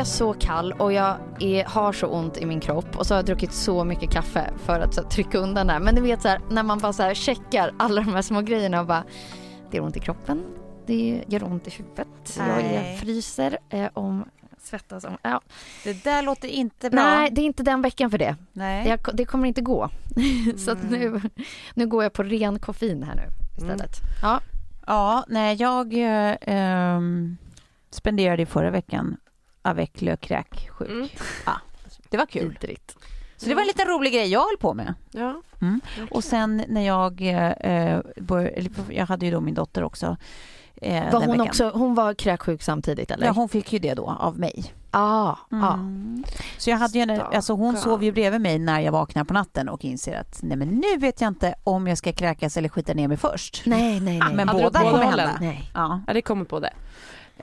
Är så kall och jag är, har så ont i min kropp och så har jag druckit så mycket kaffe för att så, trycka undan det här. Men du vet så här, när man bara så här checkar alla de här små grejerna och bara det gör ont i kroppen, det gör ont i huvudet, jag Nej. fryser eh, om svettas om, ja. Det där låter inte bra. Nej, det är inte den veckan för det. Nej. Jag, det kommer inte gå. så att nu, nu går jag på ren koffein här nu istället. Ja. Ja, nej, jag eh, ehm, spenderade förra veckan avec le crack sjuk. Mm. Ja, det var kul. Vidrigt. Så det var en liten rolig grej jag höll på med. Ja. Och sen när jag eh, bör, eller, jag hade ju då min dotter också. Eh, Var hon veckan. också, hon var kräksjuk samtidigt eller? Ja, hon fick ju det då av mig. ah, ah. Mm. Så jag hade ju en, alltså hon sov ju bredvid mig när jag vaknar på natten och inser att nej men nu vet jag inte om jag ska kräkas eller skita ner mig först. Nej, nej, nej. Men båda kommer hållen? hända. nej. Ja. ja, det kommer på det.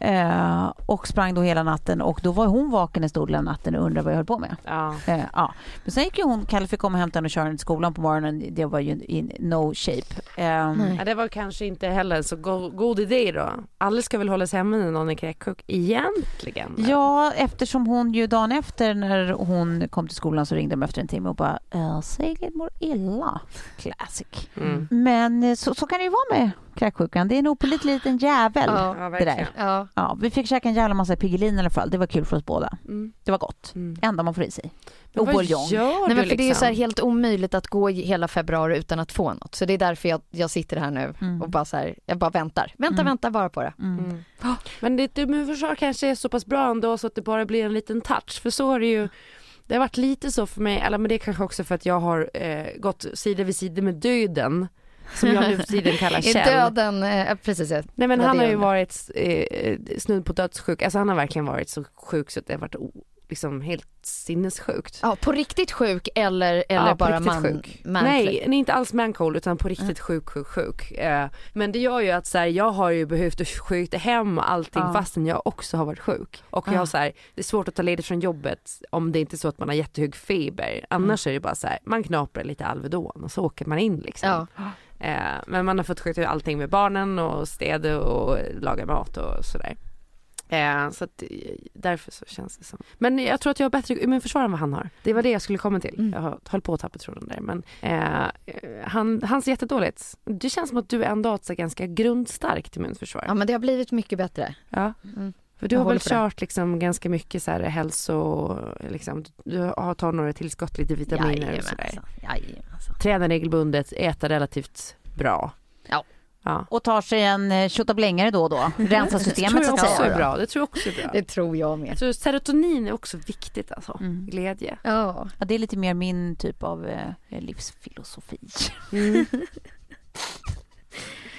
Eh, och sprang då hela natten och då var hon vaken en stor del av natten och undrade vad jag höll på med. Ja. Eh, ja. Men sen gick ju hon, Kalle fick komma och hämta henne och köra henne till skolan på morgonen. Det var ju in no shape. Eh, Nej. Ja, det var kanske inte heller så go- god idé då. Alla ska väl hålla sig hemma när någon är kräksjuk egentligen? Ja, eftersom hon ju dagen efter när hon kom till skolan så ringde de efter en timme och bara äh, Sigrid mår illa. Classic. Mm. Men eh, så, så kan det ju vara med kräksjukan. Det är en opålitlig liten jävel. Ja, det där. Ja. Ja, vi fick käka en jävla massa Piggelin i alla fall. Det var kul för oss båda. Mm. Det var gott. Mm. Enda man får i sig. Men Och vad buljong. gör Nej, men för det är ju liksom? så här helt omöjligt att gå hela februari utan att få något. Så det är därför jag, jag sitter här nu Mm. och bara så här, jag bara väntar. Vänta, Mm. vänta bara på det. Mm. Mm. Men ditt immunförsvar kanske är så pass bra ändå så att det bara blir en liten touch. För så har det ju det har varit lite så för mig, eller men det är kanske också för att jag har eh, gått sida vid sida med döden. Som jag nu för tiden kallar Kjell. döden, eh, precis. ja. Nej men han har ju varit eh, snudd på dödssjuk, alltså han har verkligen varit så sjuk så att det har varit liksom helt sinnessjukt. Ja, på riktigt sjuk eller, eller Ja, bara man, sjuk. man Nej, inte alls mancold utan på riktigt sjuk, sjuk, sjuk. Eh, men det gör ju att så här, jag har ju behövt att skjuta hem allting Ja. fastän jag också har varit sjuk. Och jag Ja. har så här, det är svårt att ta ledigt från jobbet om det inte är så att man har jättehög feber. Annars är det bara så här, man knaprar lite Alvedon och så åker man in liksom. Ja. Eh, men man har fått sköta allting med barnen och städa och laga mat och sådär. Eh, så att, eh, därför så känns det som. Men jag tror att jag har bättre immunförsvar än vad han har. Det var det jag skulle komma till. Mm. Jag har- höll på att tappa tråden där. Men eh, han, han ser jättedåligt. Det känns som att du ändå har ett ganska grundstarkt immunförsvar. ja, men det har blivit mycket bättre. Ja. Mm. För du Jag har väl kört liksom ganska mycket så här hälso, liksom, du har tagit några tillskott, lite vitaminer och sådär. Jajamensan. Tränar regelbundet, äter relativt bra. Ja. Ja. Och tar sig en eh, tjottablängare då och då. Rensa Det systemet så att också säga. är bra. Det tror jag också är bra. Det tror jag med. Jag tror serotonin är också viktigt alltså. Mm. Glädje. Ja. Ja, det är lite mer min typ av eh, livsfilosofi. Mm.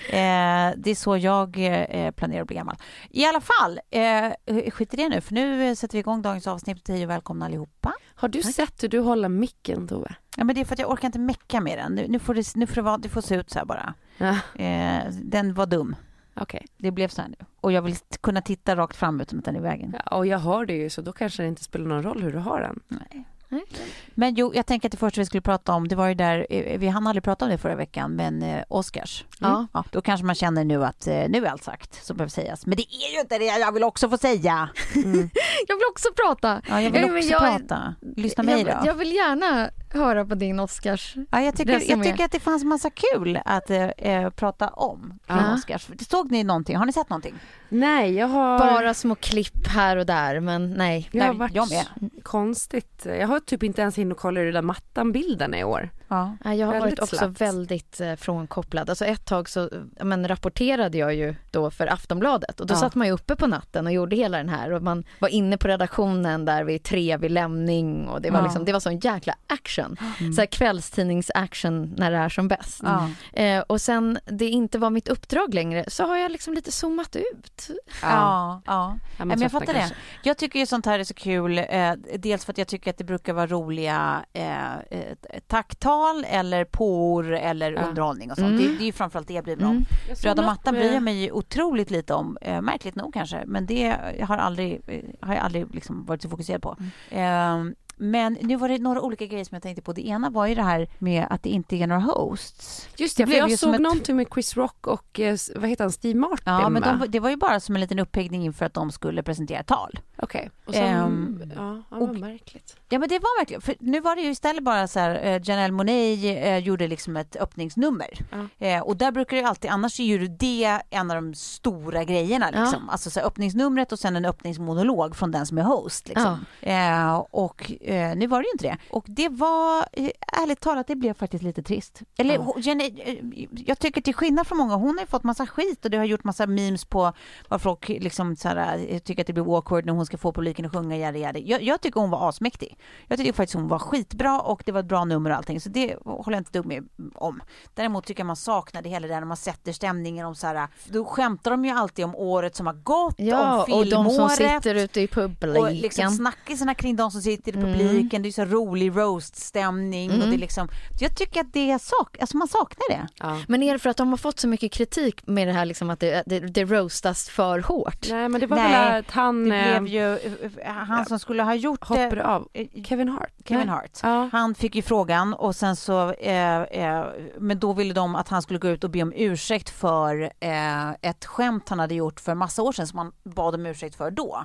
Eh, det är så jag eh, planerar att bli gammal. I alla fall, eh, skit i det nu för nu sätter vi igång dagens avsnitt. Hej och välkomna allihopa. Har du sett hur du håller micken Tove? Ja, men det är för att jag orkar inte mecka med den. Nu, nu, får, det, nu får, det, vara, det får se ut så här bara. Ja. Eh, den var dum. Okej. Det blev så här nu. Och jag vill kunna titta rakt fram utan att den är i vägen. Ja, och jag har det ju så då kanske det inte spelar någon roll hur du har den. Nej. Men jo, jag tänker att det första vi skulle prata om, det var ju där, eh, vi hann aldrig prata om det förra veckan, men eh, Oscars. Ja. Ja, då kanske man känner nu att eh, nu är allt sagt som behöver sägas. Men det är ju inte det, jag vill också få säga. Jag vill också prata. Ja, jag vill också jag- prata. Lyssna mig då. jag, vill gärna höra på din Oscars. Ja, jag, tycker, jag tycker att det fanns massa kul att eh, prata om kring Ja. Oscars. Såg ni någonting? Har ni sett någonting? Nej, jag har... Bara små klipp här och där, men nej. Jag har varit jag med. konstigt. Jag har typ inte ens hunnit kolla hur det där mattan-bilden är i år. Ja. Jag har Väldigt varit också slappt. väldigt eh, frånkopplad. Alltså ett tag så men, rapporterade jag ju då för Aftonbladet och då Ja. satt man ju uppe på natten och gjorde hela den här och man var inne på redaktionen där vid tre vid lämning och det var Ja. liksom, det var sån jäkla action. Så här kvällstidnings-action när det är som bäst. Ja. Eh, och sen det inte var mitt uppdrag längre så har jag liksom lite zoomat ut. Ja, ja. Men jag fattar det. kanske. Jag tycker ju sånt här är så kul. Eh, dels för att jag tycker att det brukar vara roliga eh, eh, tacktal eller por eller Ja. underhållning och sånt. Mm. Det, det är ju framförallt det jag bryr mig om. Mm. Röda mattan med- bryr jag mig otroligt lite om. Eh, märkligt nog kanske, men det har, aldrig, eh, har jag aldrig liksom varit så fokuserad på. Mm. Eh, men nu var det några olika grejer som jag tänkte på. Det ena var ju det här med att det inte är några hosts. Just Det det, för jag såg ett- någonting med Chris Rock och eh, vad heter han, Steve Martin Ja, men de, det var ju bara som en liten uppeggning inför att de skulle presentera tal. Okej, och sen, Ehm, ja, ja, och- vad märkligt. Ja men det var verkligen, för nu var det ju istället bara så här, eh, Janelle Monáe eh, gjorde liksom ett öppningsnummer. Ja. Eh, och där brukar det alltid, annars är ju det en av de stora grejerna liksom. Alltså så här, öppningsnumret och sen en öppningsmonolog från den som är host liksom. Eh, och eh, nu var det ju inte det. Och det var, eh, ärligt talat, det blev faktiskt lite trist. Eller Ja. eh, jag tycker till skillnad från många, hon har ju fått massa skit och det har gjort massa memes på vad folk liksom så här, tycker att det blir awkward när hon ska få publiken att sjunga yada yada. Jag, jag tycker hon var asmäktig. Jag tycker faktiskt hon var skitbra och det var ett bra nummer och allting så det håller jag inte dugg med om. Däremot tycker jag man saknade hela det där när man sätter stämningen om så här, då skämtar de ju alltid om året som har gått, Ja, om och de som filmåret. sitter ute i publiken. Och liksom snackisarna kring de som sitter i Mm. publiken, det är så rolig roast-stämning och Mm. det är liksom, jag tycker att det är sak, alltså man saknar det. Ja. Men är det för att de har fått så mycket kritik med det här liksom att det, det, det roastas för hårt? Nej men det var Nej, väl att han Det eh, blev ju, eh, han som skulle ha gjort hoppade det, av. eh, Kevin Hart? Kevin Nej. Hart. Ja. Han fick ju frågan och sen så, eh, eh, men då ville de att han skulle gå ut och be om ursäkt för eh, ett skämt han hade gjort för massa år sedan som han bad om ursäkt för då.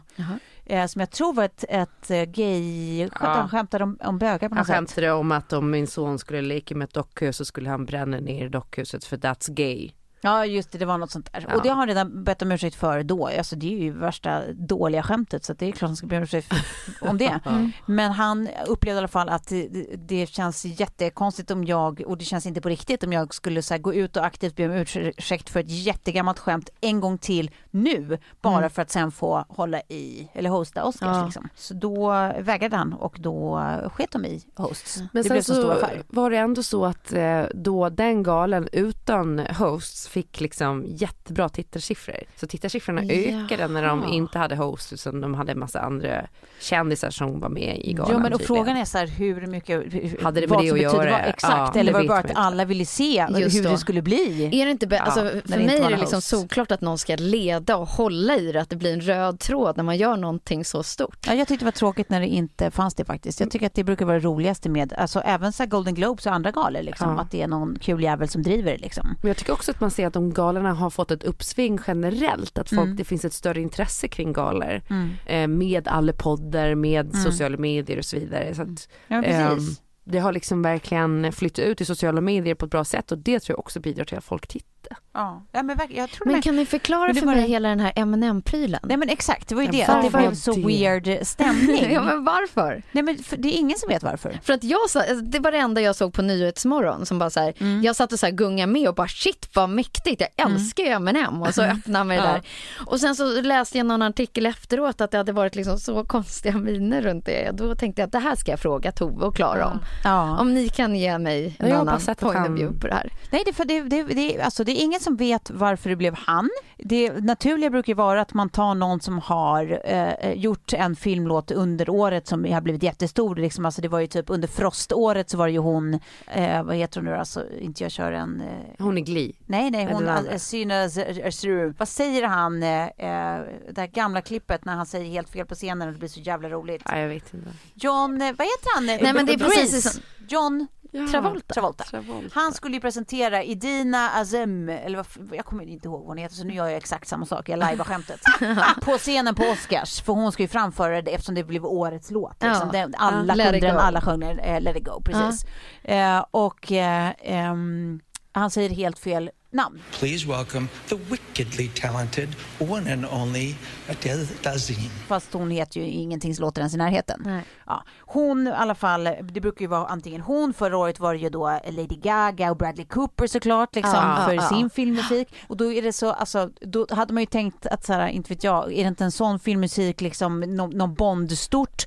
Eh, som jag tror var ett, ett eh, gay, Ja. han skämtade om, om bögar på Han något sätt. skämtade om att om min son skulle leka med ett dockhus så skulle han bränna ner dockhuset för that's gay. Ja just det, det var något sånt där. Ja. Och det har han redan bett om ursäkt för då. Alltså det är ju värsta dåliga skämtet så det är klart han ska be om ursäkt om det. Men han upplevde i alla fall att det, det känns jättekonstigt om jag, och det känns inte på riktigt om jag skulle så här, gå ut och aktivt be om ursäkt för ett jättegammalt skämt en gång till nu. Bara Mm. för att sen få hålla i, eller hosta Oscars Ja. liksom. Så då vägrade han och då sket de i hosts. Men det sen blev så stor så affär. var det ändå så att eh, då den galen utan hosts fick liksom jättebra tittarsiffror. Så tittarsiffrorna Jaha. ökade när de inte hade hosts utan de hade en massa andra kändisar som var med i galan. Ja men och tydligen. frågan är så här hur mycket Hade det med vad det som att betyder göra? vad exakt Ja, eller var det bara att alla ville se Just hur då. det skulle bli. Är det inte, be- Ja, alltså, när för mig är det liksom host. solklart att någon ska leda och hålla i det, att det blir en röd tråd när man gör någonting så stort. Ja, jag tyckte det var tråkigt när det inte fanns det faktiskt. Jag tycker att det brukar vara det roligaste med, alltså även så Golden Globes och andra galor liksom, Ja. att det är någon kul jävel som driver det liksom. Men jag tycker också att man ser att de galorna har fått ett uppsving generellt. Att folk, Mm. det finns ett större intresse kring galor. Eh, med alla poddar, med Mm. sociala medier och så vidare. Så att, Ja, precis. Ehm, det har liksom verkligen flyttat ut i sociala medier på ett bra sätt och det tror jag också bidrar till att folk tittar. Ja. ja, men verkligen, jag tror Men med. kan ni förklara för mig det- hela den här M&M-prylen? Nej men exakt, det var ju Men det, att det varför blev så det? weird stämning. ja men varför? Nej men för, det är ingen som vet varför. För att jag sa, alltså, det var det enda jag såg på Nyhetsmorgon som bara så här, Mm. jag satt och så här gungade med och bara shit vad mäktigt, jag älskar ju M&M och så öppnade man det Ja. där. Och sen så läste jag någon artikel efteråt att det hade varit liksom så konstiga miner runt det. Då tänkte jag att det här ska jag fråga Tove och Klara om. Ja. Om ni kan ge mig en Jag annan point of view på det här. Nej, det, för det, det, det, alltså, det är ingen som vet varför det blev han. Det naturliga brukar vara att man tar någon som har eh, gjort en filmlåt under året som har blivit jättestor. Liksom. Alltså, det var ju typ under froståret så var det ju hon, eh, vad heter hon nu alltså, inte jag kör en... Eh, Hon är Glee. Nej, nej, hon. Sina Azur. Vad säger han, eh, eh, det här gamla klippet när han säger helt fel på scenen och det blir så jävla roligt. Ja, jag vet inte. John, eh, vad heter han? Nej, men det är precis John Ja, Travolta. Travolta. Travolta. Han skulle ju presentera Idina Azem, eller vad, jag kommer inte ihåg vad hon heter så nu gör jag exakt samma sak, jag lajvar skämtet. på scenen på Oscars, för hon ska ju framföra det eftersom det blev årets låt. Liksom. Ja. Den, alla Ja, kunde den, alla sjöng den, eh, Let it go, precis. Eh, och eh, ehm, han säger helt fel namn. Please welcome the wickedly talented one and only Adele Dazeem. Fast hon heter ju ingenting som låter ens i närheten. Nej. Ja, hon i alla fall, det brukar ju vara antingen hon, förra året var det ju då Lady Gaga och Bradley Cooper såklart liksom Ja, för ja. sin filmmusik. Och då är det så, alltså då hade man ju tänkt att så här, inte vet jag, är det inte en sån filmmusik liksom, någon, någon Bond-stort,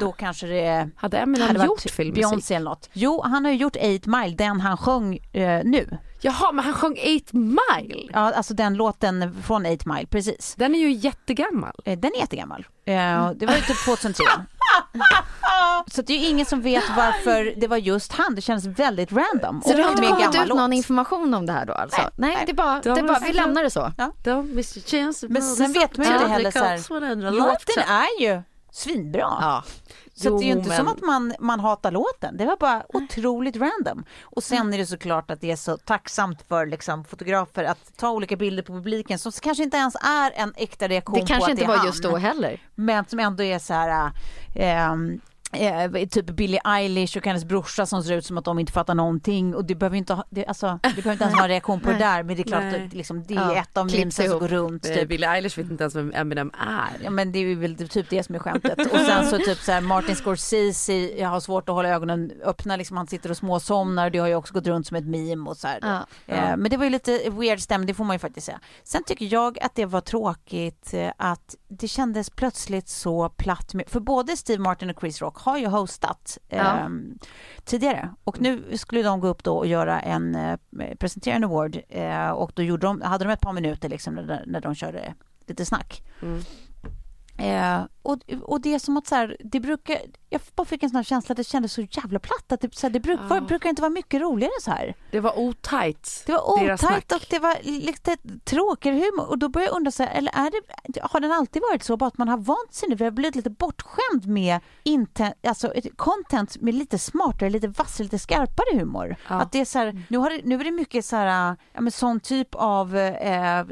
då kanske det Hade hade varit gjort filmmusik? Beyoncé eller något. Jo, han har ju gjort 8 Mile, den han sjöng eh, nu. Jaha, men han sjöng 8 Mile. Ja, alltså den låten från 8 Mile, precis. Den är ju jättegammal. Eh, Den är jättegammal. Eh, Det var ju typ 2003. Så det är ju ingen som vet varför det var just han. Det känns väldigt random. Så det har inte kommit gammal ut någon information om det här då alltså? Nej, Nej, nej. det är bara, De det är bara vi lämnar det så. Chance. Men sen vet man ju inte heller så här, låten är ju svinbra. Ja. Så att det är ju Jo, inte men- som att man, man hatar låten. Det var bara otroligt random. Och sen är det såklart att det är så tacksamt för liksom, fotografer att ta olika bilder på publiken som kanske inte ens är en äkta reaktion Det på kanske att inte det är var just han. då heller. men som ändå är så här ehm, eh, typ Billie Eilish och hennes brorsa som ser ut som att de inte fattar någonting och det behöver inte ha, det, alltså, det behöver inte ens ha en reaktion på det där men det är klart Nej. att liksom, det är Ja, ett av memesen som går runt. Eh, Typ. Billie Eilish vet inte ens vem Eminem är. Ja men det är väl typ det som är skämtet. Och sen så typ så här Martin Scorsese, jag har svårt att hålla ögonen öppna liksom, han sitter och småsomnar, det har ju också gått runt som ett meme och så här. Ja. Eh, Men det var ju lite weird stämning, det får man ju faktiskt säga. Sen tycker jag att det var tråkigt eh, att det kändes plötsligt så platt med, för både Steve Martin och Chris Rock har ju hostat eh, Ja. tidigare och nu skulle de gå upp då och göra en, eh, presentera en award eh, och då gjorde de, hade de ett par minuter liksom när, när de körde lite snack. Mm. Eh, och, och det är som att så här, det brukar, jag bara fick en sån här känsla att det kändes så jävla platt. Att det, så här, det bruk, Ja. var, brukar inte vara mycket roligare så här. Det var otajt. Det var otajt och det var lite tråkigare humor. Och då börjar jag undra, så här, eller är det, har den alltid varit så? Bara att man har vant sig nu? Vi har blivit lite bortskämd med inten, alltså content med lite smartare, lite vassare, lite skarpare humor. Ja. Att det är så här, nu, har nu är det mycket så här, ja, men sån typ av eh,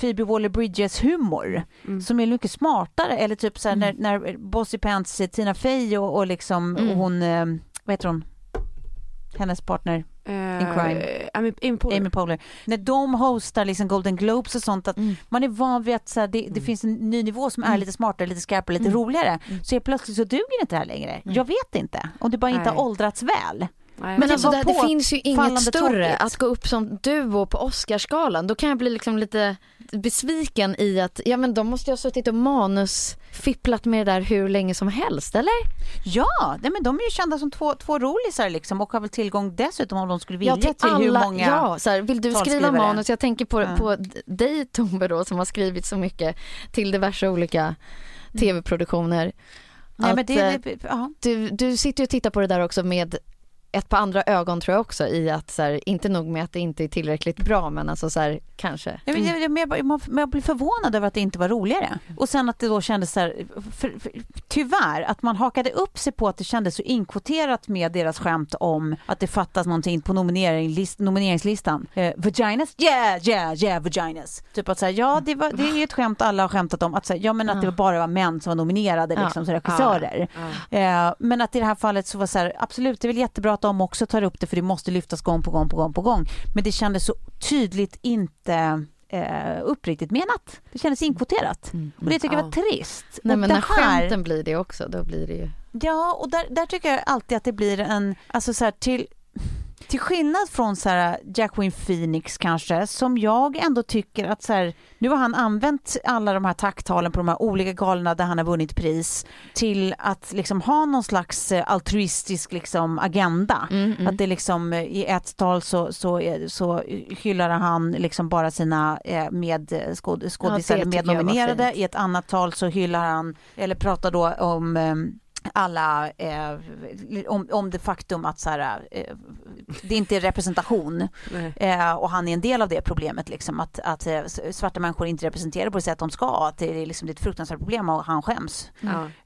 Phoebe Waller-Bridges humor Mm. som är mycket smartare. Eller typ så här, när, när Bossy Pants, eh, Tina Fey och, och liksom och hon, eh, vad heter hon? Hennes partner In crime. Amy, Amy Poehler. Amy Poehler. När de hostar liksom Golden Globes och sånt, att man är van vid att så här, det, det finns en ny nivå som är lite smartare, lite skarpare, lite roligare. Så helt plötsligt så duger inte det här längre. Jag vet inte. Om det bara inte Nej. har åldrats väl. Nej. Men det alltså det, det finns ju inget större tråkigt. att gå upp som duo på Oscarsgalan. Då kan jag bli liksom lite besviken i att, ja men de måste ju ha suttit och manusfipplat med det där hur länge som helst, eller? Ja, nej, men de är ju kända som två, två rolisar liksom och har väl tillgång dessutom om de skulle vilja till, hur många... ja, så här, vill du skriva manus? Jag tänker på, Ja. på dig Tove då som har skrivit så mycket till diverse olika tv-produktioner. Nej, Att, men det, eh, det, ja. du, du sitter ju och tittar på det där också med ett par andra ögon tror jag också i att så här, inte nog med att det inte är tillräckligt bra men alltså så här, kanske. Jag, jag, jag, jag, jag, jag blir förvånad över att det inte var roligare. Och sen att det då kändes så här, för, för, tyvärr, att man hakade upp sig på att det kändes så inkvoterat med deras skämt om att det fattas någonting på nomineringslist, nomineringslistan. Eh, vaginas? Yeah, yeah, yeah, vaginas. Typ att säga, ja det, var, det är ju ett skämt alla har skämtat om, att säga, ja men att det bara var män som var nominerade liksom, som regissörer. Eh, men att i det här fallet så var så här, absolut det är väl jättebra att de också tar upp det för det måste lyftas gång på gång på gång på gång. Men det kändes så tydligt inte eh, uppriktigt menat. Det kändes inkvoterat. Och det tycker jag var trist. Nej och men när här, skämten blir det också då blir det ju. Ja, och där, där tycker jag alltid att det blir en, alltså så här till till skillnad från så här, Jacqueline Phoenix kanske, som jag ändå tycker att så här, nu har han använt alla de här tacktalen på de här olika galorna där han har vunnit pris till att liksom ha någon slags eh, altruistisk liksom agenda. Mm, mm. Att det liksom eh, i ett tal så, så, är- så hyllar han liksom bara sina eh, med eh, skåd, skådisar, Ja, mednominerade. I ett annat tal så hyllar han, eller pratar då om eh, alla, eh, om, om det faktum att så här, eh, det inte är representation. Eh, och han är en del av det problemet liksom att, att eh, svarta människor inte representerar på det sätt de ska, att det är, liksom, ett fruktansvärt problem och han skäms.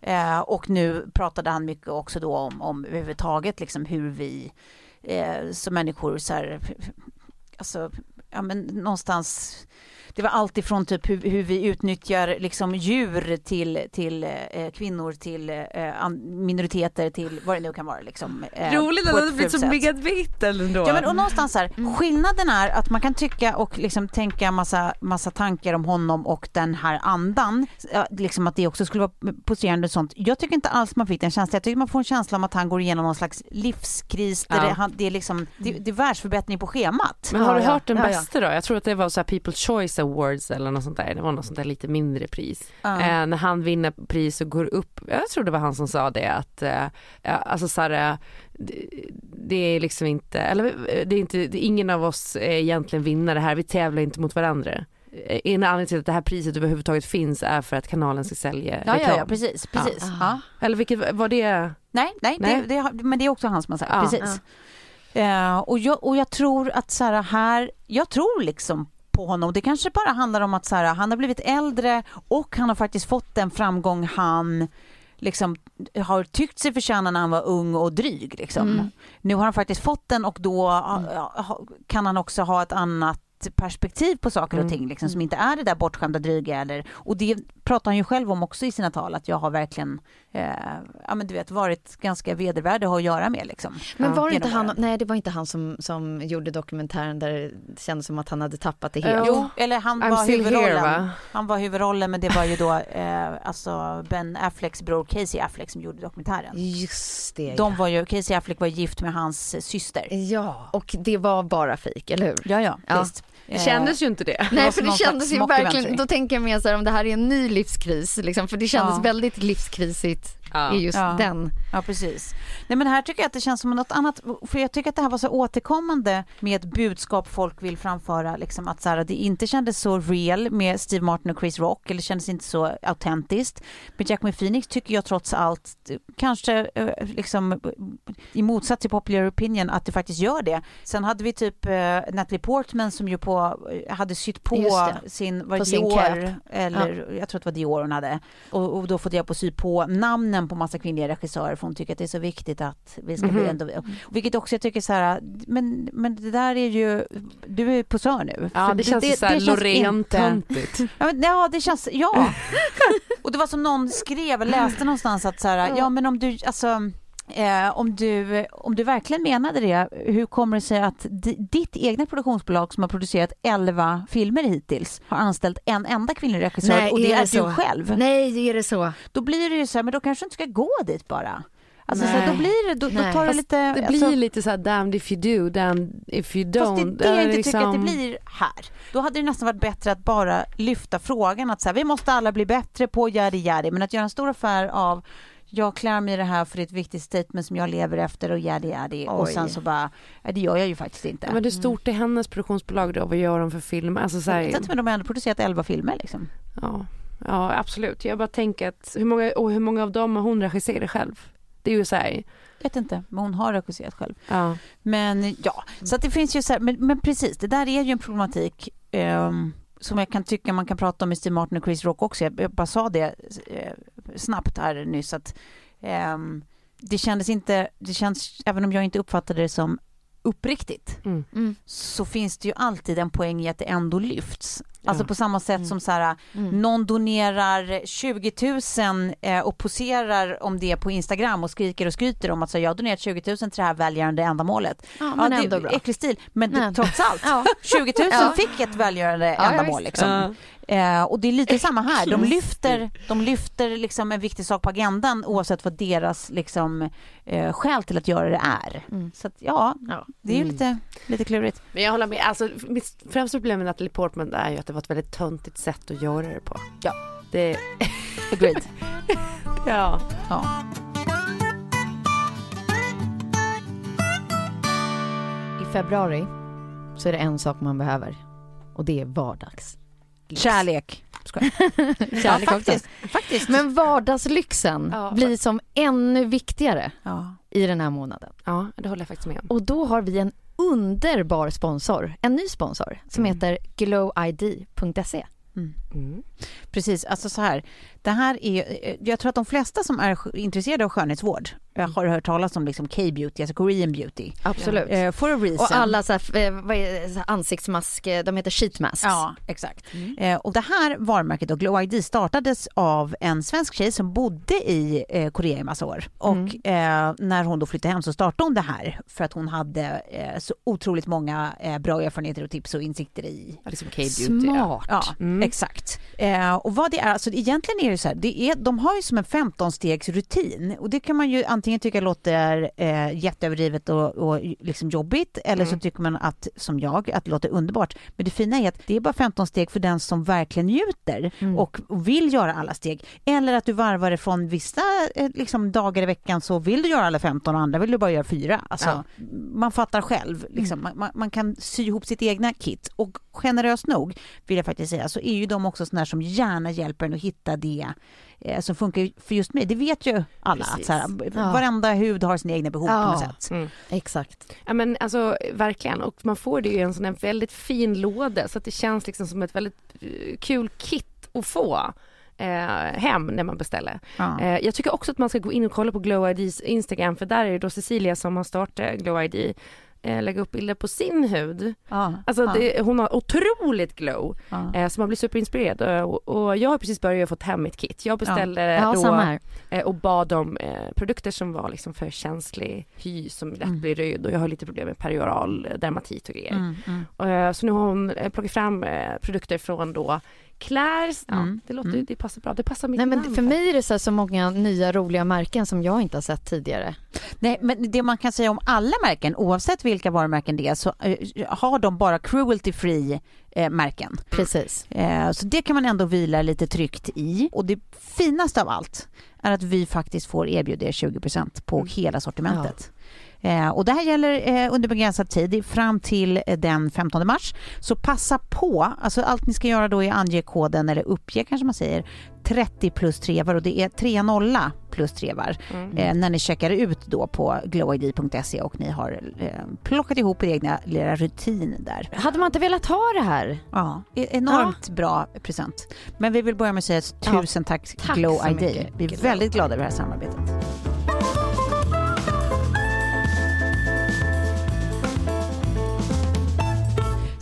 Eh, och nu pratade han mycket också då om, om överhuvudtaget liksom hur vi eh, som människor så här, alltså, ja men någonstans det var allt ifrån typ hur, hur vi utnyttjar liksom djur till, till eh, kvinnor, till eh, minoriteter, till vad det nu kan vara. Liksom, eh, Roligt att det blivit så medvetet ändå. Ja men och någonstans så här, Mm. skillnaden är att man kan tycka och liksom tänka massa, massa tankar om honom och den här andan, liksom att det också skulle vara poserande och sånt. Jag tycker inte alls man fick den känslan, jag tycker man får en känsla om att han går igenom någon slags livskris där Ja. det, han, det är liksom, det, det är världsförbättring på schemat. Men har Ja, du ja. hört den Ja, ja. bästa då? Jag tror att det var så här People's Choice Awards eller något sånt där. Det var något sånt där lite mindre pris. Ja. Eh, när han vinner pris och går upp, jag tror det var han som sa det att, eh, alltså så här, det, det är liksom inte, eller eh, det är inte, det är ingen av oss är egentligen vinnare här, vi tävlar inte mot varandra. Eh, En anledning till att det här priset överhuvudtaget finns är för att kanalen ska sälja Ja, reklam. ja, ja, precis. precis. Ja. Ja. Eller vilket, var det? Nej, nej, Nej. Det, det, men det är också han som har sagt, precis. Eh, och, jag, och jag tror att så här, här, jag tror liksom på honom. Det kanske bara handlar om att så här, han har blivit äldre och han har faktiskt fått den framgång han liksom har tyckt sig förtjäna när han var ung och dryg. Liksom. Mm. Nu har han faktiskt fått den och då kan han också ha ett annat perspektiv på saker och Mm. ting liksom, som inte är det där bortskämda dryga eller, och det pratar han ju själv om också i sina tal att jag har verkligen eh, ja men du vet varit ganska vedervärdig att ha att göra med liksom. Men Ja. var det inte han, nej det var inte han som, som gjorde dokumentären där det kändes som att han hade tappat det helt. Jo, eller han I'm var here, huvudrollen. va? Han var huvudrollen men det var ju då eh, alltså Ben Afflecks bror Casey Affleck som gjorde dokumentären. Just det. De var ju, Casey Affleck var gift med hans syster. Ja, och det var bara fejk, eller hur? Ja, ja, Ja. visst. Det Eh, kändes ju inte det. Nej för det kändes ju verkligen, då tänker jag mer så här om det här är en ny livskris liksom, för det kändes Ja. väldigt livskrisigt Ja. i just Ja. den. Ja, precis. Nej, men här tycker jag att det känns som något annat, för jag tycker att det här var så återkommande med ett budskap folk vill framföra, liksom att så här, det inte kändes så real med Steve Martin och Chris Rock, eller kändes inte så autentiskt. Med Jack Phoenix tycker jag trots allt, kanske eh, liksom i motsats till popular opinion, att det faktiskt gör det. Sen hade vi typ eh, Natalie Portman som ju på, eh, hade sytt på sin, var På sin Dior, cap. eller jag tror att det var Dior hon hade, och, och då fått hjälp att sy på namnen på massa kvinnliga regissörer för hon tycker att det är så viktigt att vi ska bli Mhm. ändå, vilket också jag tycker så här, men, men det där är ju, du är posör nu. Ja För det känns såhär känns inte- Loreen-töntigt. Ja, men, ja det känns, ja. och det var som någon skrev, läste någonstans att så här, ja men om du, alltså Eh, om, du, om du verkligen menade det, hur kommer det sig att di, ditt egna produktionsbolag som har producerat 11 filmer hittills har anställt en enda kvinnlig regissör Nej, och det är är, det så? du själv? Nej, är det så? Då blir det ju så här, men då kanske du inte ska gå dit bara. Alltså så här, Nej. då blir det, då, då Nej. tar det lite... Det alltså, blir lite såhär damned if you do, damned if you Fast det är don't. det jag inte tycker att det liksom- blir här. Då hade det nästan varit bättre att bara lyfta frågan att så här, vi måste alla bli bättre på yadi yadi, men att göra en stor affär av jag klär mig i det här för det är ett viktigt statement som jag lever efter och yadi yadi och sen så bara, det gör jag ju faktiskt inte. Ja, men hur stort är hennes produktionsbolag då? Vad gör de för film? Alltså så jag här, men de har ändå producerat 11 filmer liksom. ja, ja absolut. Jag bara tänker att hur många, och hur många av dem har hon regisserat själv? Det är ju såhär, Vet inte, men hon har regisserat själv. ja. Men ja, så att det finns ju så här, men, men precis, det där är ju en problematik ehm, som jag kan tycka man kan prata om med Steve Martin och Chris Rock också. Jag, bara sa det eh, snabbt här nyss att um, det kändes inte, det känns, även om jag inte uppfattade det som uppriktigt, Mm. Mm. så finns det ju alltid en poäng i att det ändå lyfts. Alltså Ja. på samma sätt Mm. som så här, Mm. någon donerar 20 000 eh, och poserar om det på Instagram och skriker och skryter om att så, jag har donerat 20 000 till det här välgörande ändamålet. Ja, men det ändå är bra. äcklig stil, men det, Men- trots allt. Ja. 20 000 Ja. fick ett välgörande Ja, ja, ändamål. Liksom. Eh, och det är lite samma här. De lyfter, de lyfter liksom en viktig sak på agendan oavsett vad deras liksom, eh, skäl till att göra det är. Så att, ja, Ja. det är ju lite, lite klurigt. Men jag håller med, alltså mitt främsta problem med Natalie Portman är ju att det var ett väldigt töntigt sätt att göra det på. Ja. Det, Agreed. ja. Ja. I februari så är det en sak man behöver och det är vardags. Kärlek. Skojar. Kärlek ja, faktiskt. faktiskt. Men vardagslyxen Ja, blir som ännu viktigare Ja. i den här månaden. ja, det håller jag faktiskt med om. Och då har vi en underbar sponsor, en ny sponsor som heter glowid.se. Mm. Precis, alltså så här. Det här är, eh, jag tror att de flesta som är intresserade av skönhetsvård eh, har hört talas om liksom K-beauty, alltså Korean beauty. Absolut. Eh, for a reason. Och alla så här, eh, är, det, så här ansiktsmask, eh, de heter sheet masks. Ja, exakt. Eh, och det här varumärket då, Glow ID startades av en svensk tjej som bodde i eh, Korea i massa år. Och eh, när hon då flyttade hem så startade hon det här för att hon hade så otroligt många bra erfarenheter och tips och insikter i liksom K-beauty. Smart. Ja, exakt. Eh, och vad det är, alltså egentligen är det så här, det är, de har ju som en 15-stegs rutin och det kan man ju antingen tycka låter eh, jätteöverdrivet och, och liksom jobbigt eller så tycker man att, som jag, att det låter underbart. Men det fina är att det är bara 15 steg för den som verkligen njuter och, och vill göra alla steg. Eller att du varvar det från vissa eh, liksom, dagar i veckan så vill du göra alla 15 och andra vill du bara göra fyra. Alltså, Man fattar själv, liksom. man, man, man kan sy ihop sitt egna kit och generöst nog vill jag faktiskt säga så är ju de också sådana som gärna hjälper en att hitta det eh, som funkar för just mig. Det vet ju alla att så här, Ja. varenda hud har sina egna behov på Ja. något sätt. Mm. Exakt. Ja men alltså verkligen och man får det ju i en sån här väldigt fin låda så att det känns liksom som ett väldigt eh, kul kit att få eh, hem när man beställer. Ja. Eh, jag tycker också att man ska gå in och kolla på Glow IDs Instagram för där är det då Cecilia som har startat Glow ID eh, lägga upp bilder på sin hud. Ja. Alltså ja. det, hon har otroligt glow Ja. eh, så man blir superinspirerad och, och jag har precis börjat få hem mitt kit. Jag beställde Ja, då eh, och bad om eh, produkter som var liksom för känslig hy som lätt Mm. blir röd och jag har lite problem med perioral eh, dermatit och grejer. Mm, mm. Eh, så nu har hon plockat fram produkter från då Claire's, ja, Mm. det låter Mm. det passar bra, det passar mitt Nej, men namn. för mig är det så, här så många nya roliga märken som jag inte har sett tidigare. Nej, men det man kan säga om alla märken, oavsett vilka varumärken det är, så eh, har de bara cruelty free eh, märken. Precis. Eh, så det kan man ändå vila lite tryggt i. Och det finaste av allt är att vi faktiskt får erbjuda er 20% på hela sortimentet. Eh, och det här gäller eh, under begränsad tid fram till eh, den 15 mars. Så passa på, alltså allt ni ska göra då är ange koden, eller uppge kanske man säger, 30 plus trevar och det är 30 plus trevar eh, när ni checkar ut då på glowid.se och ni har eh, plockat ihop er egna lilla rutin där. Hade man inte velat ha det här? Ja, e- enormt bra present. Men vi vill börja med att säga ett Ja, tusen tack, tack Glow ID. Vi är väldigt glada över det här samarbetet.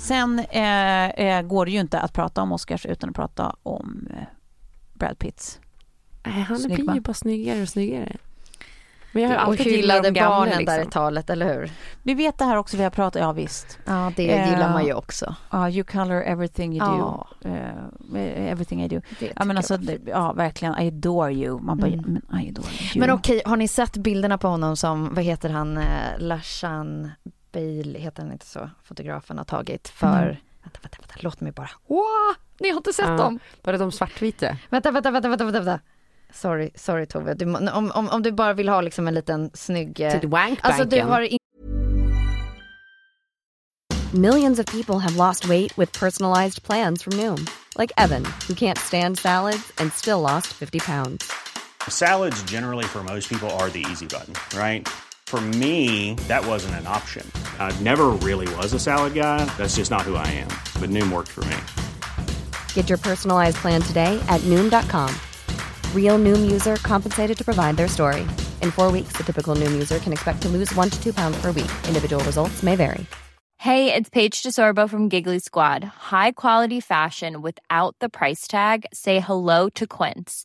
Sen eh, eh, går det ju inte att prata om Oscars utan att prata om eh, Brad Pitts. Nej, han Snygg, blir ju bara snyggare och snyggare. Men jag har Och alltid gillat hyllade de gamla barnen liksom. där i talet, eller hur? Vi vet det här också, vi har pratat, ja visst. Ja, det Eh, gillar man ju också. Ja, you color everything you do. Eh, everything I do. Det Ja men alltså, det- ja verkligen, I adore you. Man bara, Mm. men I adore you. Men okej, har ni sett bilderna på honom som, vad heter han, eh, Lashan Bale, heter han inte så, fotografen har tagit för, Mm. vänta, vänta, vänta, låt mig bara, wow, ni har inte sett Ja. dem? Var det de svartvita? Vänta, vänta, vänta, vänta, vänta, vänta. Sorry, sorry Tove, du, om, om, om du bara vill ha liksom en liten snygg... eh, Till? Alltså du har in- Millions of people have lost weight with personalized plans from Noom, like Evan, who can't stand salads and still lost 50 pounds. Salads, generally, for most people, are the easy button, right? For me, that wasn't an option. I never really was a salad guy. That's just not who I am. But Noom worked for me. Get your personalized plan today at Noom.com. Real Noom user compensated to provide their story. In four weeks, the typical Noom user can expect to lose one to two pounds per week. Individual results may vary. Hey, it's Paige DeSorbo from Giggly Squad. High quality fashion without the price tag. Say hello to Quince.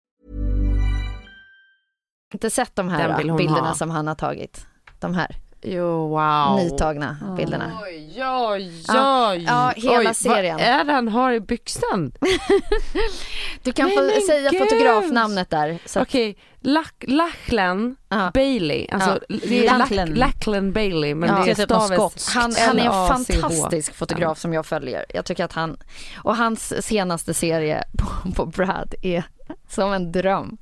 Inte sett de här bilderna ha. som han har tagit. De här Jo, wow. nytagna bilderna. Oj, oj, Ja, oj. ja, hela oj, serien. Vad är det han har i byxan? Du kan Nej, få men säga gud. fotografnamnet där. Okej, Lack, Lachlan Ja. Bailey. Alltså, Ja. det är Lachlan. Lachlan Bailey men Ja. det är som stavet han, han är en L-A-C-H. fantastisk fotograf som jag följer. Jag tycker att han, och hans senaste serie på, på Brad är som en dröm.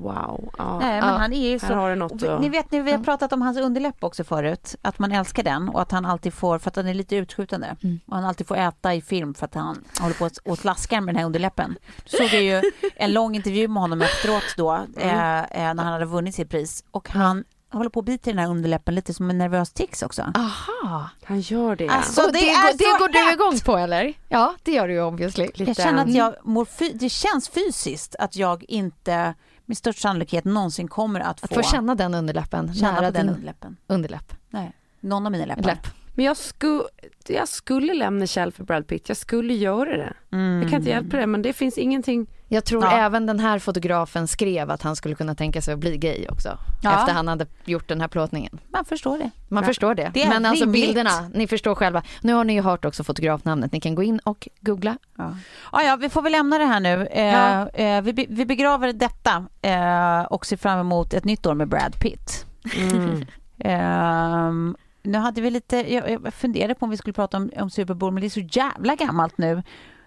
Wow. Ja. Nej, men Ja. han är ju Här så... har du något att- Ni vet, ni, vi har pratat om hans underläpp också förut. Att man älskar den och att han alltid får, för att den är lite utskjutande. Mm. Och han alltid får äta i film för att han håller på att- och slaskar med den här underläppen. Då såg jag ju en lång intervju med honom efteråt då, eh, eh, när han hade vunnit sitt pris. Och han håller på att bita i den här underläppen lite som en nervös tics också. Aha. Han gör det. Alltså, Så det det, är går, det går du igång på eller? Ja, det gör du ju obviously. Jag känner att jag mår fy- det känns fysiskt att jag inte med störst sannolikhet någonsin kommer att få, Att få känna den underläppen känna nära på den din underläppen. underläpp. Nej, någon av mina läppar. Läpp. Men jag, sku, jag skulle lämna Kjell för Brad Pitt. Jag skulle göra det. Jag kan inte hjälpa det men det finns ingenting. Jag tror Ja. även den här fotografen skrev att han skulle kunna tänka sig att bli gay också. Ja. Efter han hade gjort den här plåtningen. Man förstår det. Man Ja. förstår det. Det Men alltså rimligt. bilderna, ni förstår själva. Nu har ni ju hört också fotografnamnet. Ni kan gå in och googla. Ja. Ja, ja, vi får väl lämna det här nu. Eh, Ja. eh, vi, vi begraver detta eh, och ser fram emot ett nytt år med Brad Pitt. Mm. Ehm, nu hade vi lite, jag, jag funderade på om vi skulle prata om, om Super Bowl, men det är så jävla gammalt nu.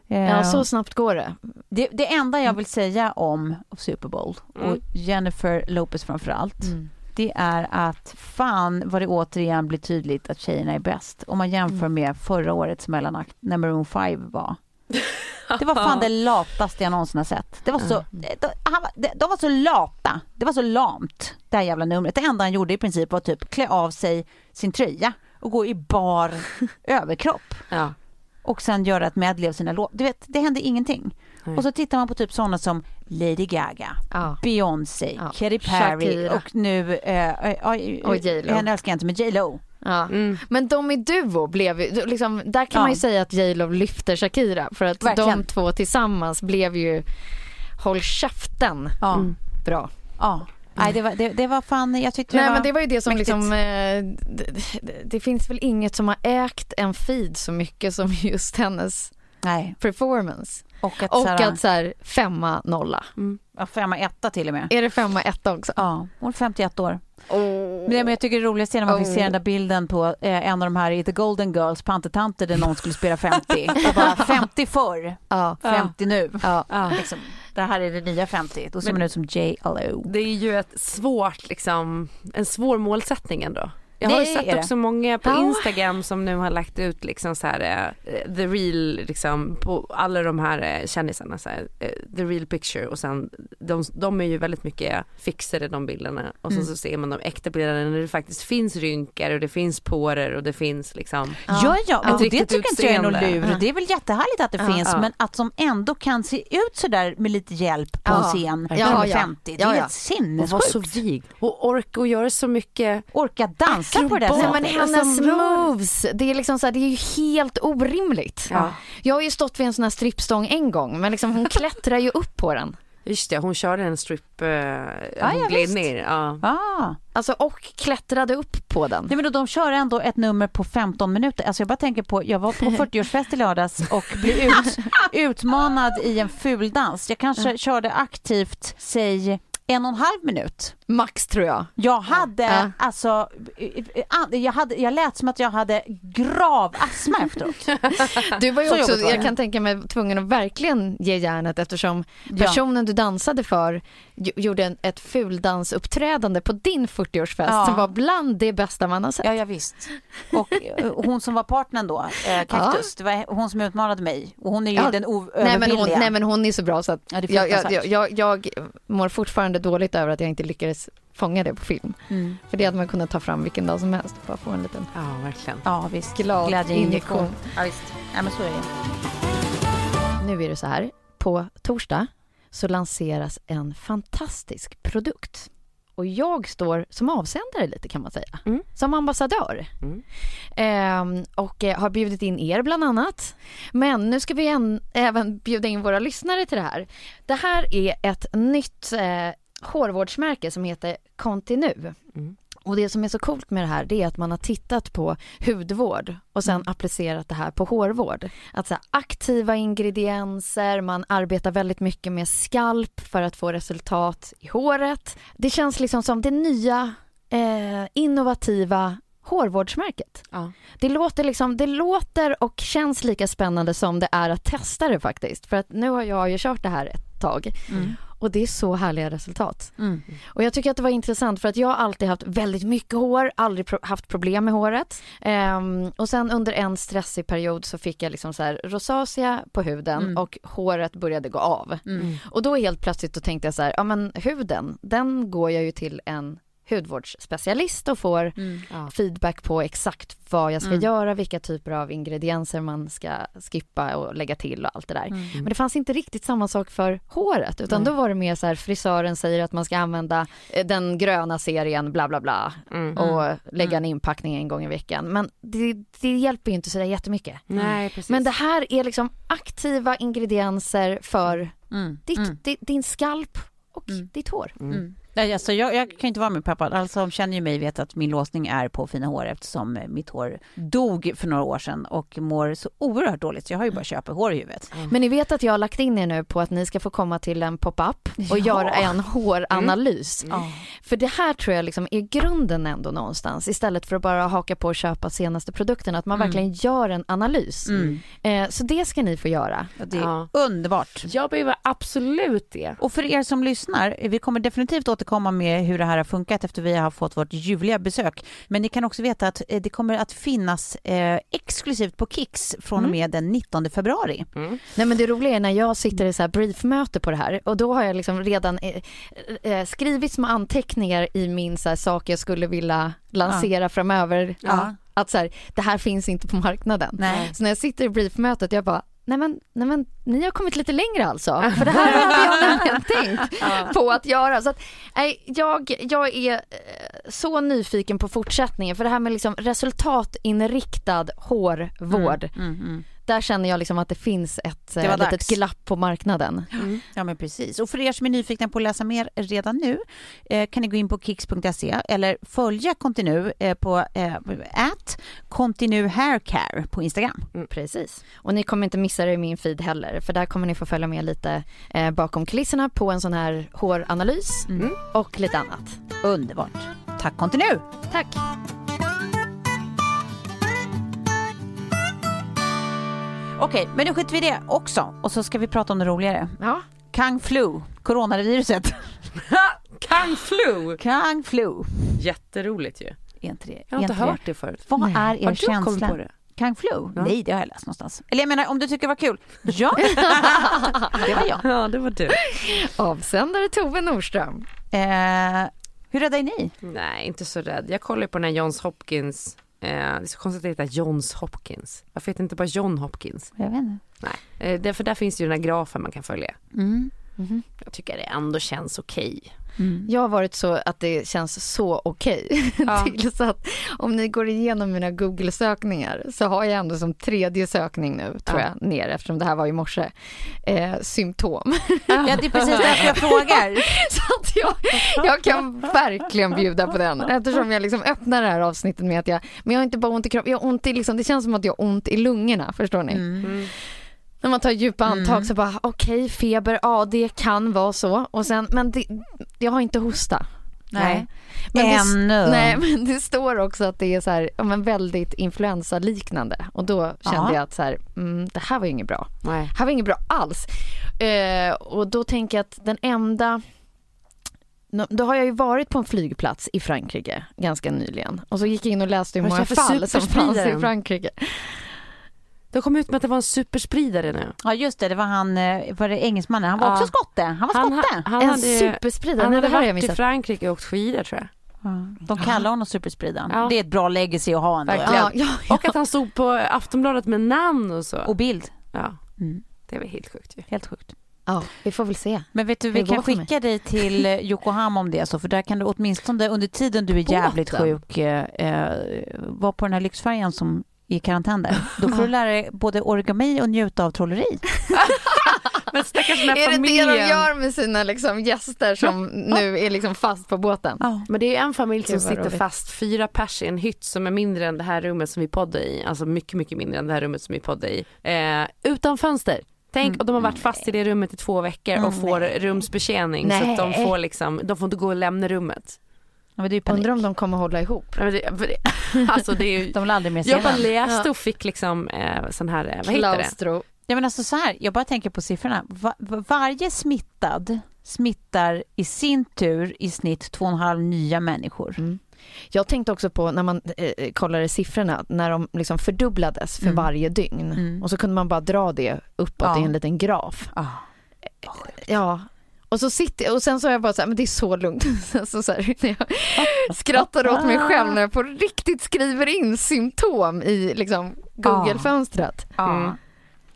Eh, Ja, så snabbt går det. det, det enda jag vill säga om Super Bowl och Mm. Jennifer Lopez framför allt, det är att fan vad det återigen blir tydligt att tjejerna är bäst. Om man jämför med förra årets mellanakt när Maroon 5 var. Det var fan det lataste jag någonsin har sett. Det var så, de, han, var- de, de var så lata. Det var så lamt, det här jävla numret. Det enda han gjorde i princip var typ klä av sig sin tröja och gå i bar överkropp Ja. Och sen göra ett medley av sina låtar. Du vet, det hände ingenting. Nej. Och så tittar man på typ sådana som Lady Gaga, Ja. Beyoncé, Ja. Katy Perry Shakira. och nu... Eh, eh, Och J.Lo. Henne älskar jag inte, men J Lo. Ja. Mm. Men de i duo blev ju, liksom, där kan Ja. man ju säga att J Lo lyfter Shakira för att Verkligen. de två tillsammans blev ju Håll käften Ja. Mm. bra. ja. Nej, det var, det, det var fan, jag tyckte det Nej var... men det var ju det som mäktigt. liksom, eh, det, det, det finns väl inget som har ägt en feed så mycket som just hennes Nej, performance. och att Och såhär, att så här femma nolla. ja, femma etta till och med. Är det femma etta också? Ja, hon är 51 år. Oh. Men, jag tycker det roligaste är när man fick se Oh. den där bilden på eh, en av de här i The Golden Girls, pantertanter, där någon skulle spela 50. Och bara 50 förr, Ja. 50 nu. Ja. Ja. Liksom, det här är det nya 50. Då ser Men- man ut som J.Lo. Det är ju ett svårt, liksom, en svår målsättning ändå. Jag har ju Det sett det. också många på. Instagram som nu har lagt ut liksom så här, eh, the real, liksom på alla de här eh, kändisarna, så här, eh, the real picture och sen de, de är ju väldigt mycket fixade de bilderna och Mm. så, så ser man de äkta bilderna när det faktiskt finns rynkor och det finns porer och det finns liksom Ja, ja, Ja. Ett det tycker inte jag är utseende. lur. Det är väl jättehärligt att det Ja. finns, Ja. men att som ändå kan se ut så där med lite hjälp på en scen Ja, när de är ja. 50. Det är helt och vara så sinnessjukt. vig och orka och göra så mycket Orka dansa på det men sättet. Alltså, hennes rör- moves, det är liksom så här, det är ju helt orimligt. Ja. Jag har ju stått vid en sån här strippstång en gång men liksom hon klättrar ju upp på den. Just det, hon körde en strip, eh, ja, hon gled visst. ner. Ja. Ah. Alltså och klättrade upp på den. Nej, men då, de kör ändå ett nummer på 15 minuter. Alltså jag bara tänker på, jag var på 40-årsfest i lördags och blev ut, utmanad i en fuldans. Jag kanske körde aktivt, säg en och en halv minut. Max tror jag. Jag hade Ja. alltså, jag, hade, jag lät som att jag hade grav astma efteråt. Du var ju Så också, det. jag kan tänka mig tvungen att verkligen ge järnet eftersom Ja. personen du dansade för gjorde en, ett fuldansuppträdande på din 40-årsfest Ja. som var bland det bästa man har sett. Ja, ja visst. Och eh, hon som var partnern då, eh, Kaktus, det var hon som utmanade mig. Och hon är ju Ja. den Nej oövervinnliga. nej men hon är så bra så att Ja, jag, jag, jag, jag, jag mår fortfarande dåligt över att jag inte lyckades fånga det på film. Mm. För det hade man kunnat ta fram vilken dag som helst bara få en liten Ja, verkligen. Ja, visst. glad Glädjeinjektion. injektion. Ja, visst. Ja, men så är det. Nu är det så här, på torsdag så lanseras en fantastisk produkt. Och jag står som avsändare lite kan man säga, Mm. som ambassadör. Mm. Ehm, och eh, har bjudit in er bland annat. Men nu ska vi en, även bjuda in våra lyssnare till det här. Det här är ett nytt eh, hårvårdsmärke som heter Continu. Mm. Och det som är så coolt med det här det är att man har tittat på hudvård och sen applicerat det här på hårvård. Att så aktiva ingredienser, man arbetar väldigt mycket med skalp för att få resultat i håret. Det känns liksom som det nya eh, innovativa hårvårdsmärket. Ja. Det låter, liksom, det låter och känns lika spännande som det är att testa det faktiskt. För att nu har jag ju kört det här ett tag Mm. och det är så härliga resultat. Mm. Och jag tycker att det var intressant för att jag har alltid haft väldigt mycket hår, aldrig pro- haft problem med håret. Ehm, och sen under en stressig period så fick jag liksom så här rosacea på huden Mm. och håret började gå av. Mm. Och då helt plötsligt då tänkte jag så här, ja men huden, den går jag ju till en hudvårdsspecialist och får Mm. Ja. feedback på exakt vad jag ska Mm. göra, vilka typer av ingredienser man ska skippa och lägga till och allt det där. Mm. Men det fanns inte riktigt samma sak för håret utan då var det mer så här frisören säger att man ska använda eh, den gröna serien bla bla bla Mm. och lägga en inpackning en gång i veckan. Men det, det hjälper ju inte så där jättemycket. Nej, precis. Men det här är liksom aktiva ingredienser för Mm. ditt, Mm. di- din skalp och Mm. ditt hår. Mm. Nej, alltså, jag, jag kan inte vara med peppad. Alla som känner ju mig vet att min låsning är på fina hår eftersom eh, mitt hår dog för några år sedan och mår så oerhört dåligt. Så jag har ju bara köpa hår i huvudet. Men ni vet att jag har lagt in er nu på att ni ska få komma till en pop-up och Ja. göra en håranalys. Ja. För det här tror jag liksom är grunden ändå någonstans istället för att bara haka på och köpa senaste produkten. Att man Mm. verkligen gör en analys. Mm. Eh, så det ska ni få göra. Det är Ja. underbart. Jag behöver absolut det. Och för er som lyssnar, vi kommer definitivt återkomma med hur det här har funkat efter vi har fått vårt ljuvliga besök. Men ni kan också veta att eh, det kommer att finnas eh, exklusivt på Kicks från och Mm. med den 19 februari. Mm. Nej men det roliga är när jag sitter i så här briefmöte på det här och då har jag liksom redan eh, eh, skrivit små anteckningar i min så här, sak jag skulle vilja lansera framöver. Ja. Att så här, det här finns inte på marknaden. Nej. Så när jag sitter i briefmötet jag bara Nej men, nej men ni har kommit lite längre alltså. För det här hade jag nämligen tänkt på att göra. Så att, nej, jag, jag är eh, så nyfiken på fortsättningen. För det här med liksom resultatinriktad hårvård. Mm, mm. Där känner jag liksom att det finns ett Det eh, litet dags. glapp på marknaden. Ja men precis. Och för er som är nyfikna på att läsa mer redan nu eh, kan ni gå in på kicks.se eller följa Continu eh, på eh, at Continu Haircare på Instagram. Mm, precis. Och ni kommer inte missa det i min feed heller. För där kommer ni få följa med lite eh, bakom kulisserna på en sån här håranalys Mm. och lite annat. Underbart. Tack Continu! Tack! Okej, men nu skiter vi i det också och så ska vi prata om det roligare. Ja. Kang flu, coronaviruset. Kang flu! Kang flu. Jätteroligt ju. Är inte det? Jag har inte hört det förut. Vad Nej. är er Har du kommit känsla? på det? Kang flu? Ja. Nej, det har jag läst någonstans. Eller jag menar, om du tycker det var kul. Ja, det var jag. Ja, det var du. Avsändare Tove Nordström. Eh, hur rädda är ni? Nej, inte så rädd. Jag kollar på den här Johns Hopkins. Eh, det är så konstigt att det heter Johns Hopkins. Varför heter det inte bara John Hopkins? Jag vet inte. Nej, eh, det, för där finns ju den här grafen man kan följa. Mm. Jag tycker det ändå känns okej. Mm. Jag har varit så att det känns så okej. Ja. Till så att om ni går igenom mina Google-sökningar så har jag ändå som tredje sökning nu, tror Ja. jag, ner eftersom det här var i morse, eh, symptom. Ja, det är precis därför jag frågar. Så att jag, jag kan verkligen bjuda på den eftersom jag liksom öppnar det här avsnittet med att jag, men jag har inte bara ont i kroppen, jag har ont i liksom, det känns som att jag har ont i lungorna, förstår ni? Mm. När man tar djupa andetag Mm. så bara okej feber, ja det kan vara så och sen, men det, jag har inte hosta. Nej. Men det, Ännu. nej, men det står också att det är så här, men väldigt influensaliknande. Och då kände Ja. jag att så här, mm, det här var ju inget bra. Nej. Det här var inget bra alls. Eh, och då tänker jag att den enda... Då har jag ju varit på en flygplats i Frankrike ganska nyligen. Och så gick jag in och läste hur många fall som fanns i? Frankrike. De kom ut med att det var en superspridare nu. Ja just det, det var han, eh, var det engelsmannen, han var Ja. också skotte. Han var Han, skotte. ha- han en hade, superspridare. han hade varit i. Frankrike och åkt skidor tror jag. De kallar honom superspridaren. Ja. Det är ett bra legacy att ha ändå. Ja, ja, ja. Och att han stod på Aftonbladet med namn och så. Och bild. Ja, Mm. det var helt sjukt ju. Helt sjukt. ja, vi får väl se. Men vet du, vi kan för mig? skicka dig till eh, Yokohama om det är så, för där kan du åtminstone under tiden du är jävligt Båten. sjuk eh, eh, vara på den här lyxfärjan som i karantän där. Då får du lära dig både origami och njuta av trolleri. Men stackars den här Är det familjen. det de gör med sina liksom, gäster som nu är liksom fast på båten? Ja. Men det är en familj som sitter roligt. fast, fyra pers i en hytt som är mindre än det här rummet som vi poddar i. Alltså mycket, mycket mindre än det här rummet som vi poddar i. Eh, utan fönster. Tänk, och de har varit fast i det rummet i två veckor och får rumsbetjäning så att de får liksom, de får inte gå och lämna rummet. Men det är. Undrar om de kommer hålla ihop. Det- Alltså det är ju, De vill aldrig mer se jag bara läste och fick liksom eh, sån här, eh, vad heter det? Ja, men alltså så här, jag bara tänker på siffrorna. Va, va, varje smittad smittar i sin tur i snitt två och en halv nya människor. Mm. Jag tänkte också på när man eh, kollade siffrorna, när de liksom fördubblades för Mm. varje dygn. Mm. Och så kunde man bara dra det uppåt Ja. i en liten graf. Ah. Ja. Och, så sitter, och sen så är jag bara så här, men det är så lugnt. Så, så här, när jag skrattar åt mig själv när jag på riktigt skriver in symptom i liksom Google-fönstret. Ja. Mm.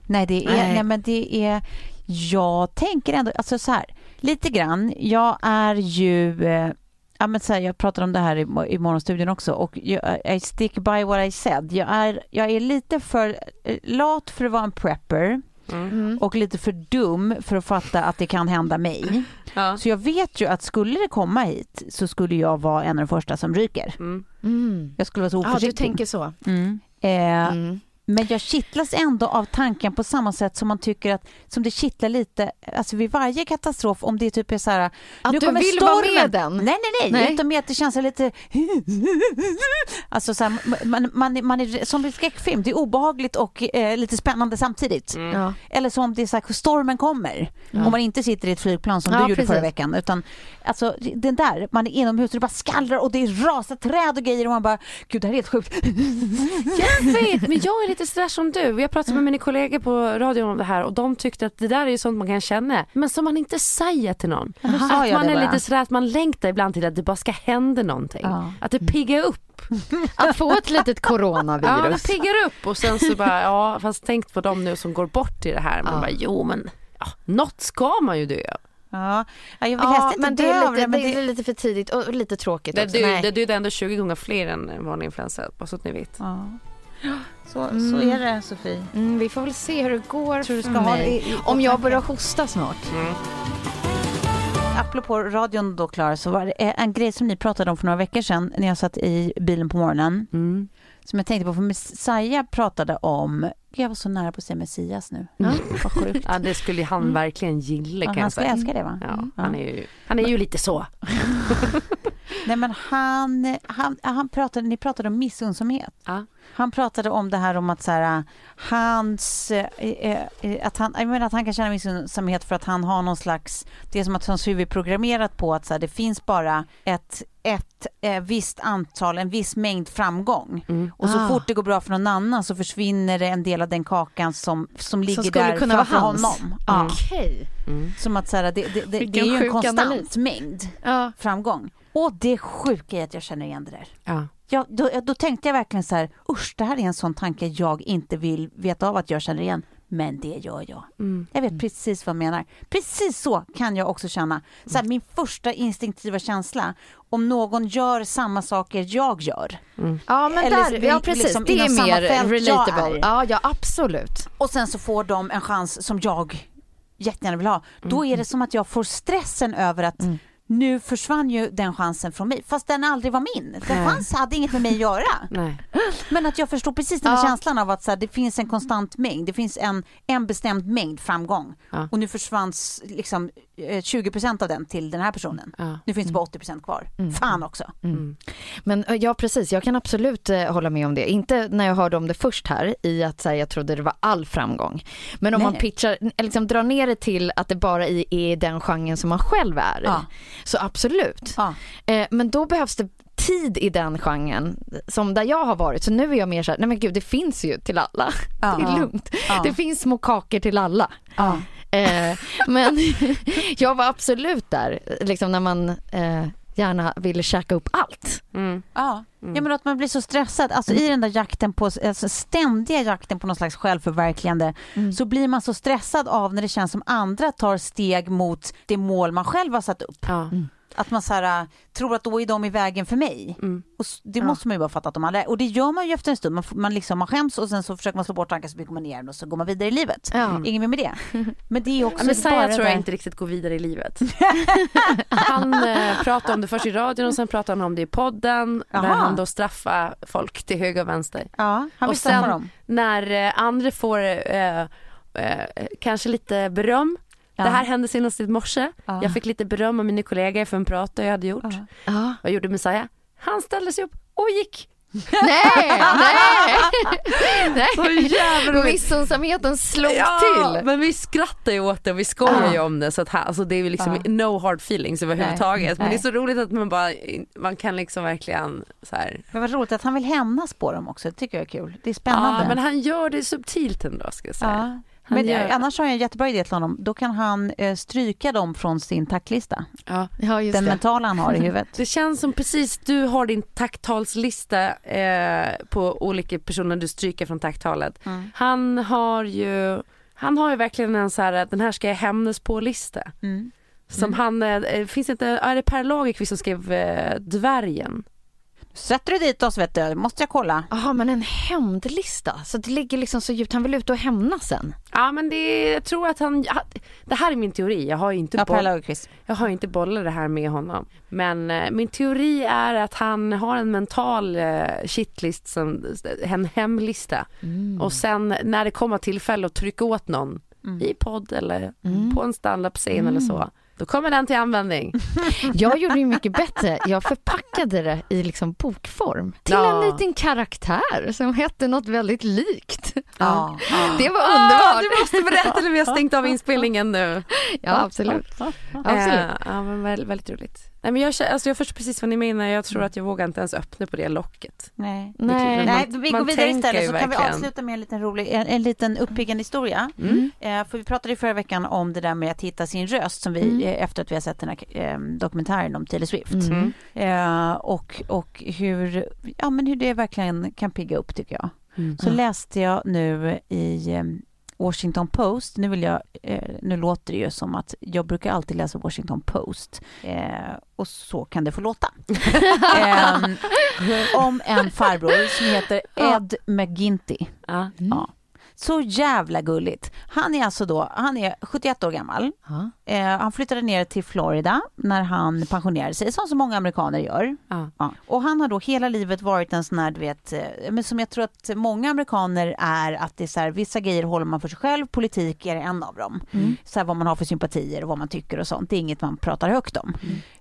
Nej, det är, Nej. nej. men det är, jag tänker ändå, alltså så här, lite grann, jag är ju, eh, ja men så här, jag pratade om det här i, i morgonstudion också och jag, I stick by what I said. Jag är, jag är lite för eh, lat för att vara en prepper Mm. och lite för dum för att fatta att det kan hända mig. Ja. Så jag vet ju att skulle det komma hit så skulle jag vara en av de första som ryker. Mm. Mm. Jag skulle vara så Ja, du oförsiktig. tänker så. Mm. Eh, Mm. Men jag kittlas ändå av tanken på samma sätt som man tycker att, som det kittlar lite, alltså vid varje katastrof om det typ är så här, Att nu du kommer vill vara stormen. med den? Nej, nej, nej, Nej. utan mer att det känns lite, alltså så här, man, man, man är som i skräckfilm, det är obehagligt och eh, lite spännande samtidigt. Ja. Eller som det är så här, stormen kommer, om man inte sitter i ett flygplan som Ja, du gjorde precis. förra veckan, utan alltså den där, man är inomhus och det bara skallrar och det rasar träd och grejer och man bara, gud det här är helt sjukt. Jag vet, men jag är lite sådär som du. Jag pratade med mina kollegor på radion om det här och de tyckte att det där är ju sånt man kan känna, men som man inte säger till någon. sa att man det är lite sådär att man längtar ibland till att det bara ska hända någonting. Ja. Att det piggar upp. Att få ett litet Ja, det coronavirus. piggar upp och sen så bara, ja fast tänk på dem nu som går bort i det här. Man Ja. bara, jo men ja, något ska man ju dö. Ja, ja, jag vill Ja, inte men det är, lite, det, men det är lite för tidigt och lite tråkigt Det, också. Nej. det dödar ändå 20 gånger fler än vanlig influensa, bara så att ni vet. Ja. Så, så Mm. är det Sofie. Mm, vi får väl se hur det går Tror du för ska ha det i- i Om jag börjar hosta snart. Apropå radion då Klara, så var det en grej som ni pratade om för några veckor sedan när jag satt i bilen på morgonen. Mm. Som jag tänkte på, för Messiah pratade om, jag var så nära på att säga Messias nu. Ja. Vad sjukt. Ja, det skulle han verkligen gilla Ja, kan han jag skulle älska det va? Ja, han, är ju, han är ju lite så. Nej men han, han, han pratade, ni pratade om missunnsamhet. Ja. Han pratade om det här om att så här, hans, eh, eh, eh, att han, jag menar att han kan känna missunnsamhet för att han har någon slags, det är som att hans huvud är programmerat på att så här, det finns bara ett, ett eh, visst antal, en viss mängd framgång. Mm. Och så Ah. fort det går bra för någon annan så försvinner det en del av den kakan som, som ligger skulle där kunna vara framför hans. honom. Ja. Mm. Som att så här, det, det, det, det är ju en konstant analys. mängd Ja. framgång. Och det sjuka är att jag känner igen det där. Ja. Ja, då, då tänkte jag verkligen så här, usch, det här är en sån tanke jag inte vill veta av att jag känner igen. Men det gör jag. Mm. Jag vet precis vad jag menar. Precis så kan jag också känna. Så här, min första instinktiva känsla, om någon gör samma saker jag gör. Ja men Eller där, vi- ja precis, liksom det är samma mer jag relatable. Ja, ja absolut. Och sen så får de en chans som jag jättegärna vill ha. Då är det som att jag får stressen över att nu försvann ju den chansen från mig. Fast den aldrig var min. Den Nej. fanns, hade inget med mig att göra. Nej. Men att jag förstår precis den här Ja. känslan av att så här, det finns en konstant mängd. Det finns en, en bestämd mängd framgång. Ja. Och nu försvann liksom, eh, 20% av den till den här personen. Ja. Nu finns det bara 80% kvar. Fan också. Men eh, ja precis, jag kan absolut eh, hålla med om det. Inte när jag hörde om det först här i att så här, jag trodde det var all framgång. Men om Nej, man pitchar, eh, liksom drar ner det till att det bara i- är den genren som man själv är i. Så absolut. Ja. Eh, men då behövs det tid i den genren som där jag har varit. Så nu är jag mer så här, nej men gud det finns ju till alla. Ja. Det är lugnt. Ja. Det finns små kakor till alla. Eh, men jag var absolut där, liksom när man eh, gärna ville käka upp allt. Mm. Ja. ja, men att man blir så stressad. Alltså i den där jakten på, alltså ständiga jakten på någon slags självförverkligande så blir man så stressad av när det känns som andra tar steg mot det mål man själv har satt upp. Ja. Att man så här, äh, tror att då är de i vägen för mig. Mm. Och det måste man ju bara fatta att de aldrig är. Och det gör man ju efter en stund. Man, man, liksom, man skäms och sen så försöker man slå bort tankar så bygger man ner och så går man vidare i livet. Ja. Ingen mer med det. Men det är också Ja, Messiah bara tror jag där- inte riktigt går vidare i livet. han eh, pratar om det först i radion och sen pratar han om det i podden där han då straffar folk till höger och vänster. Ja, han och sen dem. när eh, andra får eh, kanske lite beröm. Ja. Det här hände senast i morse. Ja. Jag fick lite beröm av mina kollegor för en prat jag hade gjort. Ja. Ja. Vad gjorde Messiah? Han ställde sig upp och gick. Nej, nej. Så nej. jävla roligt. Missunnsamheten slog Ja, till. men vi skrattar ju åt det och vi skojar ju om det så att här, alltså det är ju liksom Ja. no hard feelings överhuvudtaget. Men Nej. det är så roligt att man bara, man kan liksom verkligen så här. Men vad roligt att han vill hämnas på dem också. Det tycker jag är kul. Det är spännande. Ja, men han gör det subtilt ändå ska jag säga. Men gör- det, annars har jag en jättebra idé till honom. Då kan han eh, stryka dem från sin tacklista. Ja. Ja, just Den det. mentala han har i huvudet. Det känns som precis du har din tacktalslista eh, på olika personer du stryker från tacktalet. Mm. Han har ju han har ju verkligen en så här, den här ska jag hämnas på lista. Mm. Som han, eh, finns inte, är det Per Lagerkvist som skrev eh, Dvärgen? Sätter du dit oss vet du, måste jag kolla. Jaha, men en hämndlista. Så det ligger liksom så djupt. Han vill ut och hämnas sen. Ja men det, jag tror att han, ja, det här är min teori, jag har ju inte, Ja, boll, jag har inte bollat det här med honom. Men eh, min teori är att han har en mental eh, shitlist, som, en hemlista. Och sen när det kommer tillfälle att trycka åt någon i podd eller på en standup-scen eller så, då kommer den till användning. Jag gjorde ju mycket bättre. Jag förpackade det i liksom bokform till Ja. en liten karaktär som hette något väldigt likt. Ja. Det var Ah, underbart. du måste berätta när vi har stängt av inspelningen nu. Ja, absolut. absolut. Eh, ja men väldigt, väldigt roligt. Nej, men jag, alltså, jag förstår precis vad ni menar, jag tror att jag vågar inte ens öppna på det locket. Nej. Nej. Nej, Man- vi man går vidare istället så kan vi avsluta med en liten rolig, en, en liten uppiggande historia. Mm. Eh, för vi pratade i förra veckan om det där med att hitta sin röst som vi, eh, efter att vi har sett den här eh, dokumentären om Taylor Swift. Mm. Eh, och, och hur, ja, men hur det verkligen kan pigga upp tycker jag. Mm. Så läste jag nu i eh, Washington Post, nu vill jag, eh, nu låter det ju som att jag brukar alltid läsa Washington Post eh, och så kan det få låta. Ehm, om en farbror som heter Ed McGinty. Ja. Ja. Så jävla gulligt. Han är alltså då, han är 71 år gammal. Ja. Eh, han flyttade ner till Florida när han pensionerade sig, som så många amerikaner gör. Ja. Ja. Och han har då hela livet varit en sån här, du vet, eh, men som jag tror att många amerikaner är, att det är så här, vissa grejer håller man för sig själv, politik är en av dem. Så här, vad man har för sympatier och vad man tycker och sånt, det är inget man pratar högt om.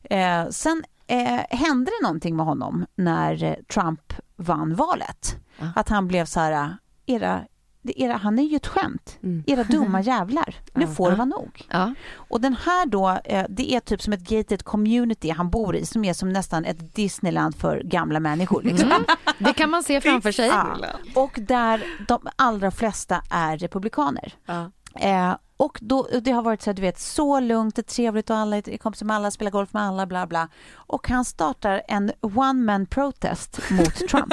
Eh, sen eh, hände det någonting med honom när eh, Trump vann valet. Att han blev så här, era, era, han är ju ett skämt. Mm. Era dumma jävlar, nu Ja. får det vara nog. Ja. Och den här då, eh, det är typ som ett gated community han bor i, som är som nästan ett Disneyland för gamla människor. Liksom. Det kan man se framför sig. Ja. Och där de allra flesta är republikaner. Eh, och då, det har varit så, här, du vet, så lugnt och trevligt och alla är kompisar med alla, spelar golf med alla, bla bla. Och han startar en one man protest mot Trump.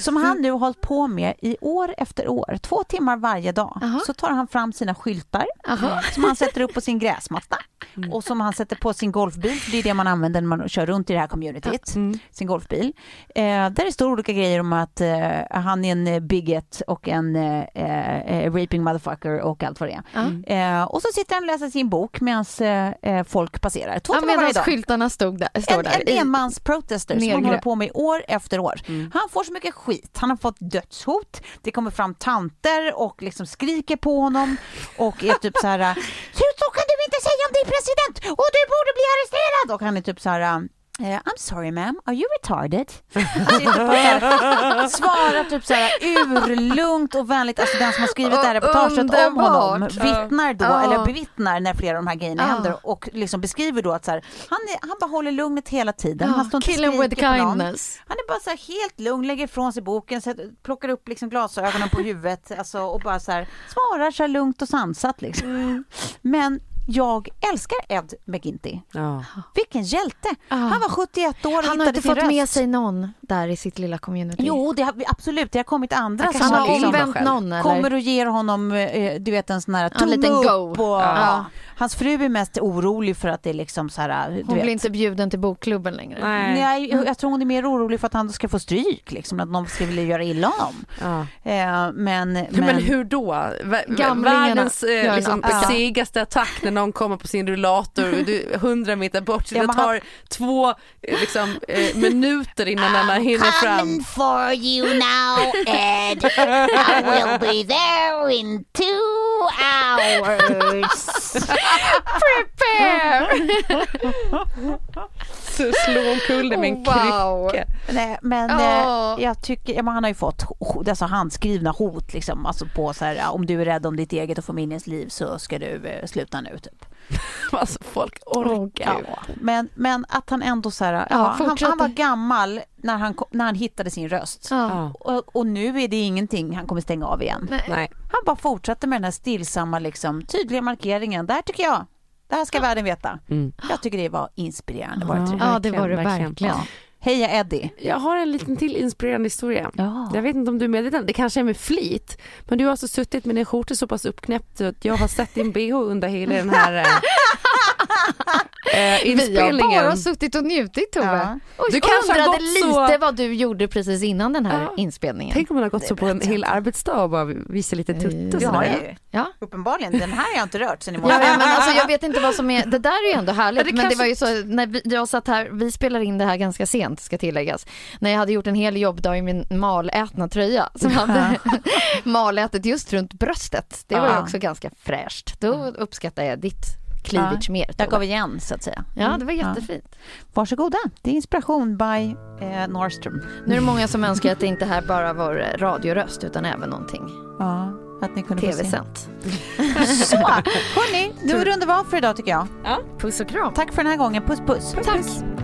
som han nu har hållit på med i år efter år. Två timmar varje dag. Aha. Så tar han fram sina skyltar Aha. som han sätter upp på sin gräsmatta. och som han sätter på sin golfbil, för det är det man använder när man kör runt i det här communityt, Mm. sin golfbil. Eh, där det står olika grejer om att eh, han är en eh, bigot och en eh, eh, raping motherfucker och allt vad det är. Eh, och så sitter han och läser sin bok medan eh, eh, folk passerar. Två Ja, timmar varje dag. skyltarna stod där, står En, där. en enmansprotester som han håller på med år efter år. Han får så mycket skit. Han har fått dödshot. Det kommer fram tanter och liksom skriker på honom och är typ så här så, så kan du inte säga om din president och du borde bli arresterad. Och han är typ så här eh, I'm sorry ma'am, are you retarded? Så här, svarar typ så här urlugnt och vänligt. Alltså den som har skrivit det här reportaget om honom Underbart. vittnar då, Ja. eller bevittnar när flera av de här grejerna Ja. händer och liksom beskriver då att så här, han, är, han bara håller lugnet hela tiden. han står inte Kill him with kindness. Han är bara så här helt lugn, lägger ifrån sig boken, sätter, plockar upp liksom glasögonen på huvudet alltså, och bara så här, svarar så här lugnt och sansat. Liksom. Mm. Men jag älskar Ed McGinty. Ja. Vilken hjälte! Ja. Han var 71 år och Han har inte fått röst. med sig någon där i sitt lilla community. Jo, det har, absolut. Det har kommit andra han, som har har liksom, omvänt någon eller? kommer och ger honom, eh, du vet en sån här En tumme liten upp. go. Och, Ja. Hans fru är mest orolig för att det är liksom så här, du Hon vet. blir inte bjuden till bokklubben längre. Nej. Nej, jag, tror hon är mer orolig för att han ska få stryk, liksom, att någon ska vilja göra illa honom. Eh, men, men, Men, hur då? Gamlingarna Världens eh, liksom, segaste attack när någon kommer på sin rullator du 100 meter bort. Så det tar två eh, liksom, eh, minuter innan han hinner fram. for you now, Ed. I will be there in two hours. Prepare! Så slår omkull det med en Wow. krycka. Nej, men Ja. eh, jag tycker, men han har ju fått alltså handskrivna hot liksom, alltså på så här, om du är rädd om ditt eget och familjens liv så ska du eh, sluta nu typ. Alltså folk orkar. Ja. Men, men att han ändå så här, ja, Ja, han, han var gammal när han, när han hittade sin röst. Ja. Och, och nu är det ingenting han kommer stänga av igen. Nej. Nej. Han bara fortsätter med den här stillsamma, liksom, tydliga markeringen. Det här tycker jag, det här ska världen veta. Mm. Jag tycker det var inspirerande. Var det? Ja, det var det Verkligen, verkligen. Ja. Heja Eddie. Jag har en liten till inspirerande historia. Ja. Jag vet inte om du är medveten, det kanske är med flit. Men du har alltså suttit med din skjorta så pass uppknäppt att jag har sett din bh under hela den här eh, eh, Vi har inspelningen. bara suttit och njutit Tove. Ja. Och Du undrade gått så- lite vad du gjorde precis innan den här Ja. inspelningen. Tänk om man har gått Det så på en hel arbetsdag och bara visar lite tutt och Det har sådär. Ja. Uppenbarligen. Den här har jag inte rört sen i Ja, morse. ja, men alltså, jag vet inte vad som är, det där är ju ändå härligt Ja, det men det kanske- var ju så när vi, jag satt här, vi spelar in det här ganska sent ska tilläggas. När jag hade gjort en hel jobbdag i min malätna tröja som hade malätet just runt bröstet. Det var ju Ja. också ganska fräscht. Då uppskattar jag ditt cleavage mer. Jag gav igen så att säga. Ja det var jättefint. Varsågoda. Det är inspiration by eh, Norrström. Nu är det många som önskar att det inte här bara var radioröst utan även någonting Ja, att ni kunde få se. tv-sänt. Så, hörni, nu rundar vi av för idag tycker jag. Puss och kram. Tack för den här gången. Puss puss. Tack. Producerat